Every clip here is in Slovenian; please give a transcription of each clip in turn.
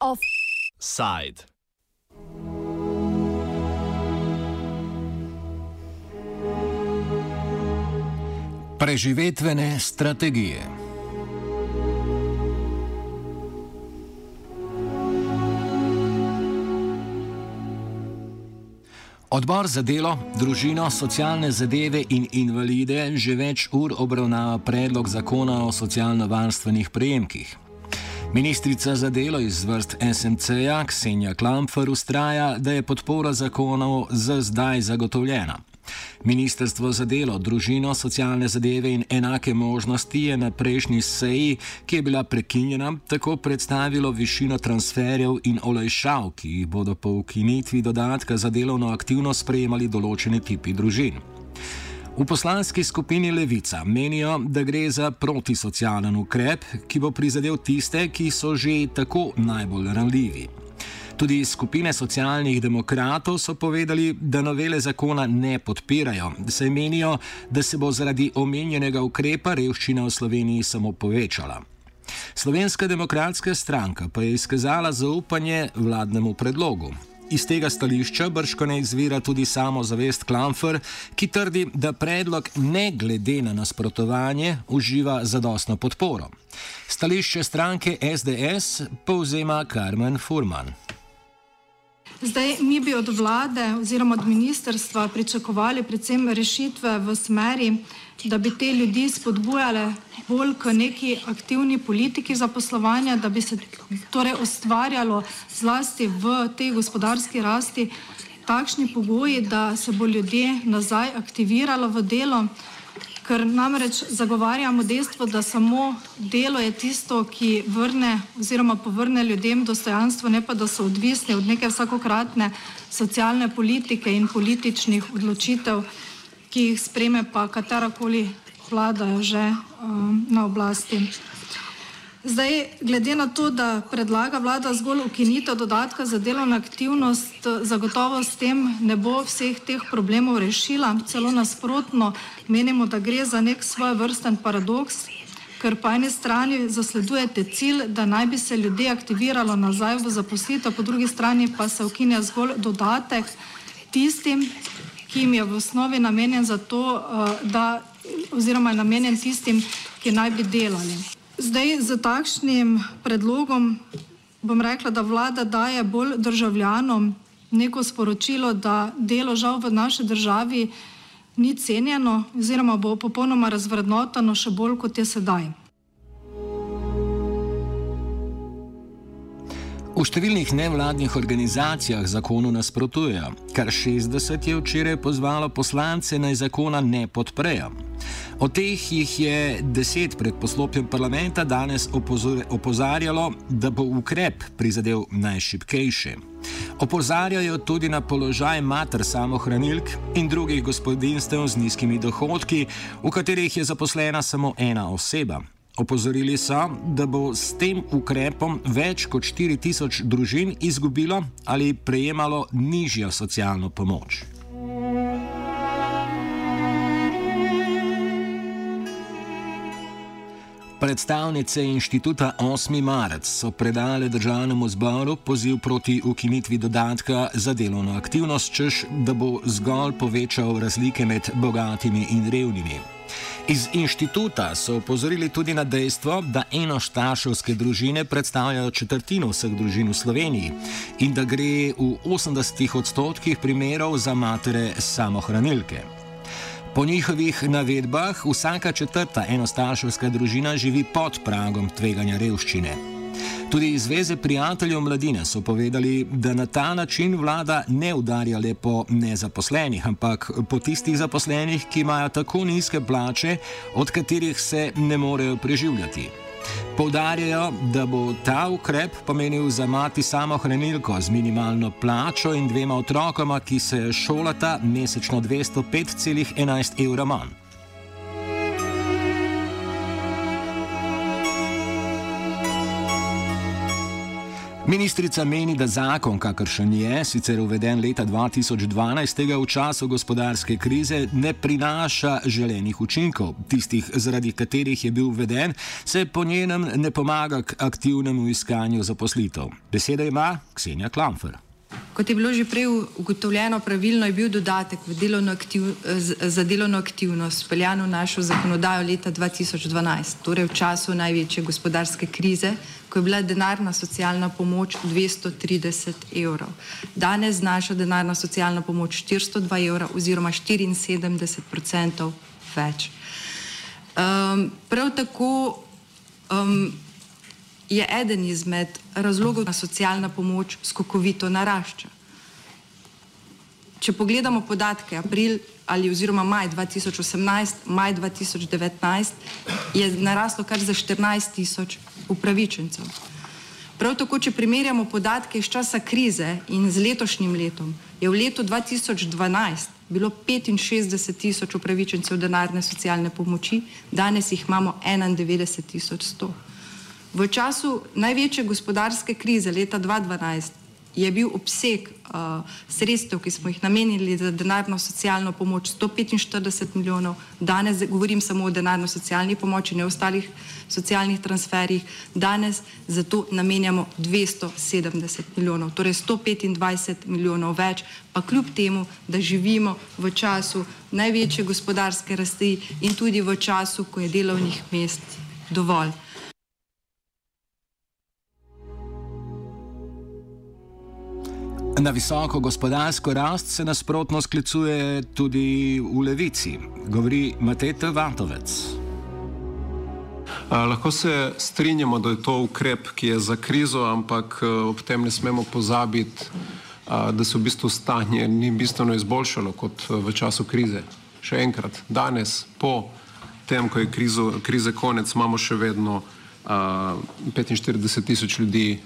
Offside. Preživetvene strategije. Odbor za delo, družino, socialne zadeve in invalide že več ur obravnava predlog zakona o socialno-varstvenih prejemkih. Ministrica za delo iz vrst SMC-ja Ksenja Klamfer ustraja, da je podpora zakonu za zdaj zagotovljena. Ministrstvo za delo, družino, socialne zadeve in enake možnosti je na prejšnji seji, ki je bila prekinjena, tako predstavilo višino transferjev in olajšav, ki jih bodo po ukinitvi dodatka za delovno aktivnost sprejemali določene tipi družin. V poslanski skupini Levica menijo, da gre za protisocialen ukrep, ki bo prizadel tiste, ki so že tako najbolj ranljivi. Tudi skupine socialnih demokratov so povedali, da novele zakona ne podpirajo, saj menijo, da se bo zaradi omenjenega ukrepa revščina v Sloveniji samo povečala. Slovenska demokratska stranka pa je izkazala zaupanje vladnemu predlogu. Iz tega stališča brško ne izvira tudi samo zavest Klamfer, ki trdi, da predlog ne glede na nasprotovanje uživa zadostno podporo. Stališče stranke SDS povzema Karmen Furman. Zdaj, mi bi od vlade oziroma od ministrstva pričakovali predvsem rešitve v smeri, da bi te ljudi spodbujale bolj k neki aktivni politiki zaposlovanja, da bi se torej ustvarjalo zlasti v tej gospodarski rasti takšni pogoji, da se bo ljudje nazaj aktiviralo v delo ker namreč zagovarjamo dejstvo, da samo delo je tisto, ki vrne oziroma povrne ljudem dostojanstvo, ne pa da so odvisni od neke vsakokratne socialne politike in političnih odločitev, ki jih spreme pa katerakoli vlada že um, na oblasti. Zdaj, glede na to, da predlaga vlada zgolj ukinitev dodatka za delovno aktivnost, zagotovo s tem ne bo vseh teh problemov rešila. Celo nasprotno, menimo, da gre za nek svoj vrsten paradoks, ker po eni strani zasledujete cilj, da naj bi se ljudje aktiviralo nazaj v zaposlitev, po drugi strani pa se ukinja zgolj dodatek tistim, ki jim je v osnovi namenjen za to, eh, da oziroma je namenjen tistim, ki naj bi delali. Zdaj, z takšnim predlogom bom rekla, da vlada daje bolj državljanom neko sporočilo, da delo žal v naši državi ni cenjeno oziroma bo popolnoma razvrednoteno še bolj, kot je sedaj. V številnih nevladnih organizacijah zakonu nasprotujejo, kar 60 je včeraj pozvalo poslance naj zakona ne podprejo. Od teh jih je 10 pred poslopjem parlamenta danes opozarjalo, da bo ukrep prizadel najšipkejše. Opozarjajo tudi na položaj mater samohranilk in drugih gospodinstev z nizkimi dohodki, v katerih je zaposlena samo ena oseba. Opozorili so, da bo s tem ukrepom več kot 4000 družin izgubilo ali prejemalo nižjo socialno pomoč. Predstavnice inštituta 8. marec so predale državnemu zboru poziv proti ukinitvi dodatka za delovno aktivnost, češ da bo zgolj povečal razlike med bogatimi in revnimi. Iz inštituta so upozorili tudi na dejstvo, da enoštašovske družine predstavljajo četrtino vseh družin v Sloveniji in da gre v 80 odstotkih primerov za matere samohranilke. Po njihovih navedbah vsaka četrta enostaševska družina živi pod pragom tveganja revščine. Tudi iz Zveze prijateljev mladine so povedali, da na ta način vlada ne udarja le po nezaposlenih, ampak po tistih zaposlenih, ki imajo tako nizke plače, od katerih se ne morejo preživljati. Poudarjajo, da bo ta ukrep pomenil za mati samo hranilko z minimalno plačo in dvema otrokoma, ki se šolata mesečno 205,11 evra manj. Ministrica meni, da zakon, kakršen je, sicer uveden leta 2012, v času gospodarske krize ne prinaša želenih učinkov. Tistih, zaradi katerih je bil uveden, se po njenem ne pomaga k aktivnemu iskanju zaposlitev. Beseda ima Ksenja Klamfer. Kot je bilo že prej ugotovljeno, pravilno je bil dodatek delovno aktiv, za delovno aktivnost speljan v našo zakonodajo leta 2012, torej v času največje gospodarske krize, ko je bila denarna socialna pomoč 230 evrov. Danes znaša denarna socialna pomoč 402 evra oziroma 74 odstotkov več. Um, prav tako um, je eden izmed razlogov, da socialna pomoč skokovito narašča. Če pogledamo podatke april ali oziroma maj 2018, maj 2019, je naraslo kar za 14 tisoč upravičencev. Prav tako, če primerjamo podatke iz časa krize in z letošnjim letom, je v letu 2012 bilo 65 tisoč upravičencev denarne socialne pomoči, danes jih imamo 91 tisoč 100. V času največje gospodarske krize leta 2012 je bil obseg uh, sredstev, ki smo jih namenili za denarno socialno pomoč, 145 milijonov, danes govorim samo o denarno socialni pomoči, ne o ostalih socialnih transferjih, danes za to namenjamo 270 milijonov, torej 125 milijonov več, pa kljub temu, da živimo v času največje gospodarske rasti in tudi v času, ko je delovnih mest dovolj. Na visoko gospodarsko rast se nasprotno sklicuje tudi v levici, govori Matej Vatovec. Lahko se strinjamo, da je to ukrep, ki je za krizo, ampak ob tem ne smemo pozabiti, da se v bistvu stanje ni bistveno izboljšalo kot v času krize. Še enkrat, danes, po tem, ko je krizo, krize konec, imamo še vedno 45 tisoč ljudi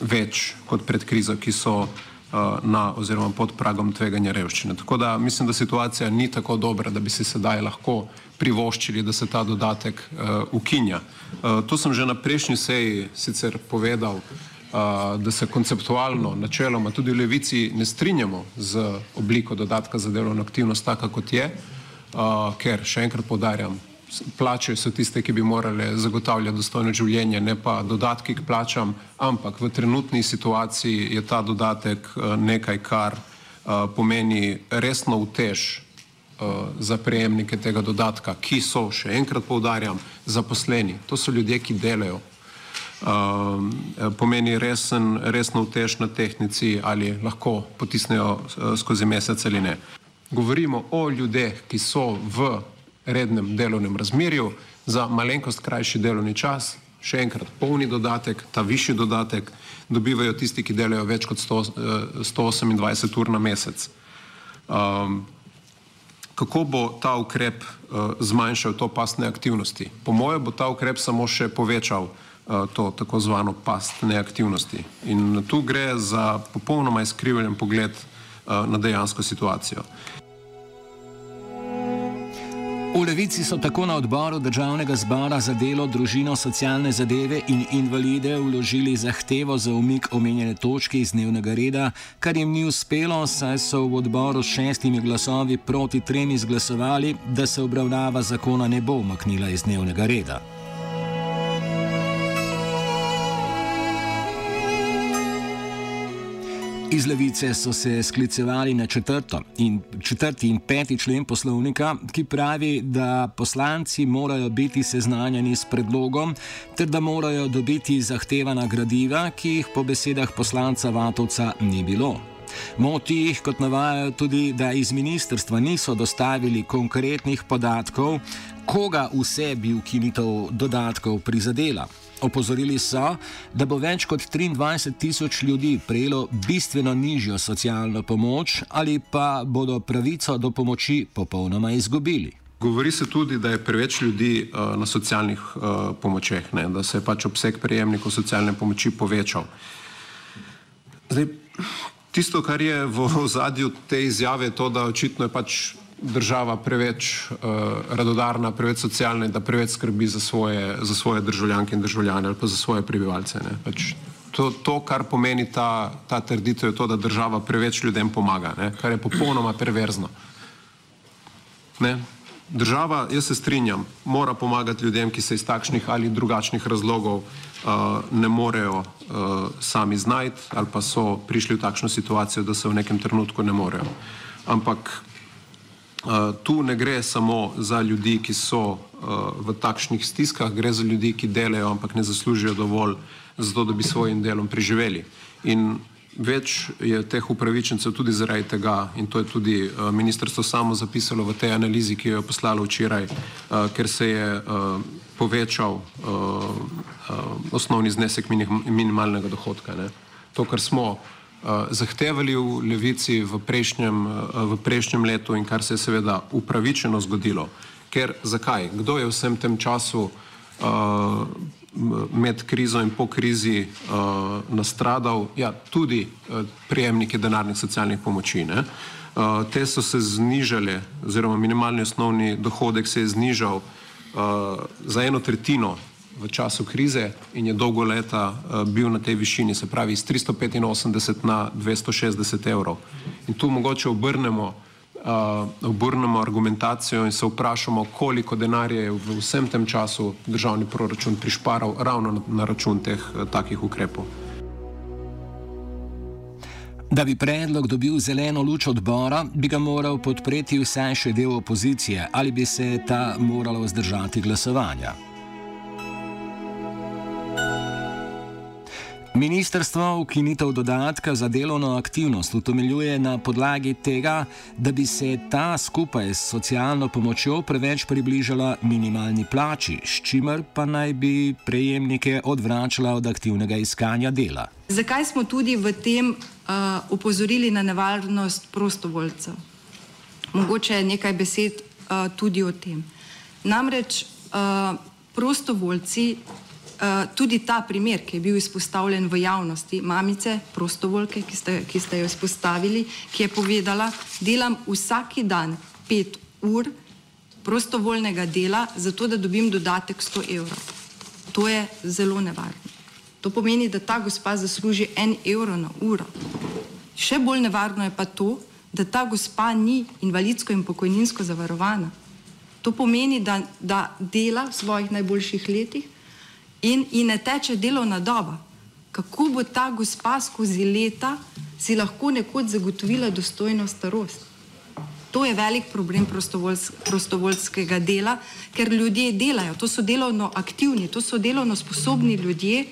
več kot pred krizo, ki so uh, na oziroma pod pragom tveganja revščine. Tako da mislim, da situacija ni tako dobra, da bi si sedaj lahko privoščili, da se ta dodatek uh, ukinja. Uh, to sem že na prejšnji seji sicer povedal, uh, da se konceptualno, načeloma tudi v levici ne strinjamo z obliko dodatka za delovno aktivnost, taka kot je, uh, ker še enkrat podarjam, plače so tiste, ki bi morale zagotavljati dostojno življenje, ne pa dodatki k plačam, ampak v trenutni situaciji je ta dodatek eh, nekaj, kar eh, pomeni resno utež eh, za prejemnike tega dodatka, ki so, še enkrat povdarjam, zaposleni. To so ljudje, ki delajo. Pomeni resen, resno utež na tehnici ali lahko potisnejo skozi mesec ali ne. Govorimo o ljudeh, ki so v rednem delovnem razmerju za malenkost krajši delovni čas, še enkrat polni dodatek, ta višji dodatek dobivajo tisti, ki delajo več kot 100, 128 eh, ur na mesec. Um, kako bo ta ukrep uh, zmanjšal to past neaktivnosti? Po mojem bo ta ukrep samo še povečal uh, to tako zvano past neaktivnosti. In tu gre za popolnoma izkrivljen pogled uh, na dejansko situacijo. V Levici so tako na odboru državnega zbora za delo, družino, socialne zadeve in invalide vložili zahtevo za umik omenjene točke iz dnevnega reda, kar jim ni uspelo, saj so v odboru s šestimi glasovi proti trem izglasovali, da se obravnava zakona ne bo umaknila iz dnevnega reda. Iz levice so se sklicevali na in, četrti in peti člen poslovnika, ki pravi, da poslanci morajo biti seznanjeni s predlogom, ter da morajo dobiti zahtevana gradiva, ki jih po besedah poslanca Vatovca ni bilo. Moti jih, kot navajajo, tudi, da iz ministrstva niso dostavili konkretnih podatkov, koga vse bi ukinitev dodatkov prizadela. Opozorili so, da bo več kot 23 tisoč ljudi prejelo bistveno nižjo socialno pomoč ali pa bodo pravico do pomoči popolnoma izgubili. Govori se tudi, da je preveč ljudi uh, na socialnih uh, pomočeh, ne? da se je pač obseg prejemnikov socialne pomoči povečal. Zdaj, tisto, kar je v ozadju te izjave, je to, da očitno je pač država preveč uh, radodarna, preveč socialna in da preveč skrbi za svoje, za svoje državljanke in državljane ali pa za svoje prebivalce. Pač To, to, kar pomeni ta, ta trditev, je to, da država preveč ljudem pomaga, ne? kar je popolnoma perverzno. Ne? Država, jaz se strinjam, mora pomagati ljudem, ki se iz takšnih ali drugačnih razlogov uh, ne morejo uh, sami znajti ali pa so prišli v takšno situacijo, da se v nekem trenutku ne morejo. Ampak tu ne gre samo za ljudi, ki so uh, v takšnih stiskah, gre za ljudi, ki delajo, ampak ne zaslužijo dovolj za to, da bi svojim delom preživeli. In Več je teh upravičencev tudi zaradi tega, in to je tudi uh, ministrstvo samo zapisalo v tej analizi, ki jo je poslalo včeraj, ker se je povečal osnovni znesek minimalnega dohodka. Ne. To, kar smo zahtevali v levici v prejšnjem, uh, v prejšnjem letu in kar se je seveda upravičeno zgodilo. Ker zakaj? Kdo je v vsem tem času uh, med krizo in po krizi uh, nastradal, ja, tudi uh, prijemniki denarnih socialnih pomoči. Ne? Uh, te so se znižale, oziroma minimalni osnovni dohodek se je znižal uh, za eno tretjino v času krize in je dolgo leta uh, bil na tej višini, se pravi iz 385 na 260 evrov. In tu mogoče obrnemo uh, obrnemo argumentacijo in se vprašamo, koliko denarja je v vsem tem času državni proračun prišparal ravno na, račun teh uh, takih ukrepov. Da bi predlog dobil zeleno luč odbora, bi ga moral podpreti vsaj še del opozicije ali bi se ta morala vzdržati glasovanja. Ministrstvo ukinitev dodatka za delovno aktivnost utemeljuje na podlagi tega, da bi se ta skupaj s socialno pomočjo preveč približala minimalni plači, s čimer pa naj bi prejemnike odvračala od aktivnega iskanja dela. Zakaj smo tudi v tem uh, opozorili na nevarnost prostovoljcev? Mogoče nekaj besed uh, tudi o tem. Namreč uh, prostovoljci Eh, tudi ta primer, ki je bil izpostavljen v javnosti, mamice, prostovoljke, ki ste, ki ste jo izpostavili, ki je povedala, delam vsaki dan pet ur prostovoljnega dela, zato da dobim dodatek 100 evrov. To je zelo nevarno. To pomeni, da ta gospa zasluži en evro na uro. Še bolj nevarno je pa to, da ta gospa ni invalidsko in pokojninsko zavarovana. To pomeni, da, da dela v svojih najboljših letih, in, in ne teče delovna doba. Kako bo ta gospa skozi leta si lahko nekoč zagotovila dostojno starost? To je velik problem prostovoljskega dela, ker ljudje delajo, to so delovno aktivni, to so delovno sposobni ljudje,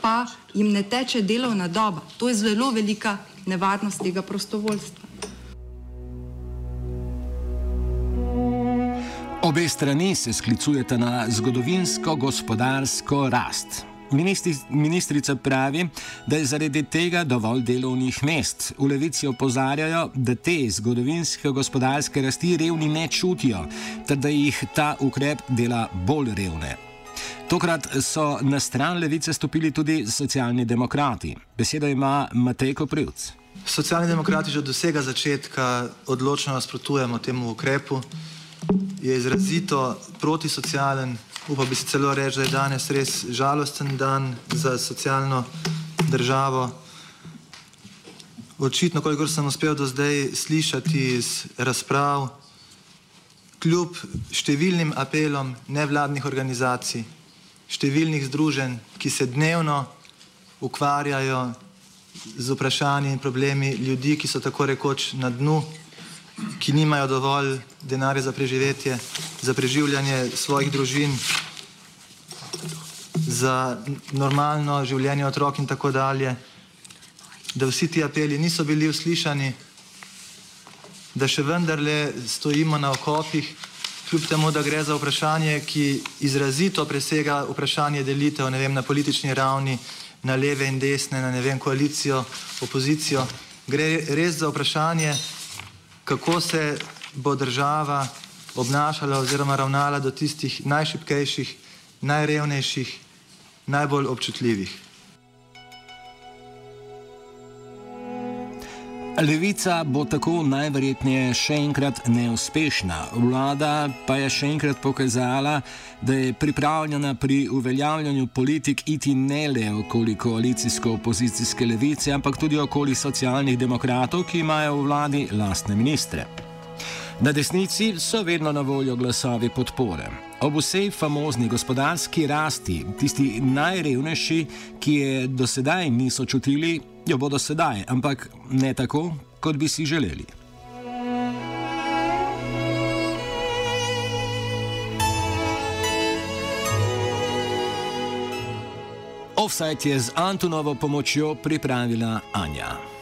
pa jim ne teče delovna doba. To je zelo velika nevarnost tega prostovoljstva. Obe strani se sklicujete na zgodovinsko gospodarsko rast. Ministri, ministrica pravi, da je zaradi tega dovolj delovnih mest. V levici opozarjajo, da te zgodovinske gospodarske rasti revni ne čutijo, ter da jih ta ukrep dela bolj revne. Tokrat so na stran levice stopili tudi socialni demokrati. Besedo ima Matej Koprivc. Socialni demokrati že od vsega začetka odločno nasprotujemo temu ukrepu je izrazito protisocialen, upam bi si celo reči, da je danes res žalosten dan za socialno državo. Očitno, kolikor sem uspel do zdaj slišati iz razprav, kljub številnim apelom nevladnih organizacij, številnih združenj, ki se dnevno ukvarjajo z vprašanji in problemi ljudi, ki so tako rekoč na dnu ki nimajo dovolj denarja za preživetje, za preživljanje svojih družin, za normalno življenje otrok in tako dalje, da vsi ti apeli niso bili uslišani, da še vendarle stojimo na okopih, kljub temu, da gre za vprašanje, ki izrazito presega vprašanje delitev vem, na politični ravni, na leve in desne, na ne vem, koalicijo, opozicijo. Gre res za vprašanje, kako se bo država obnašala oziroma ravnala do tistih najšipkejših, najrevnejših, najbolj občutljivih. Levica bo tako najverjetneje še enkrat neuspešna. Vlada pa je še enkrat pokazala, da je pripravljena pri uveljavljanju politik iti ne le okoli koalicijsko-opozicijske levice, ampak tudi okoli socialnih demokratov, ki imajo v vladi lastne ministre. Na desnici so vedno na voljo glasovi podpore. Ob vsej famozni gospodarski rasti, tisti najrevnejši, ki je do sedaj niso čutili, jo bodo sedaj, ampak ne tako, kot bi si želeli. Offside je z Antonovo pomočjo pripravila Anja.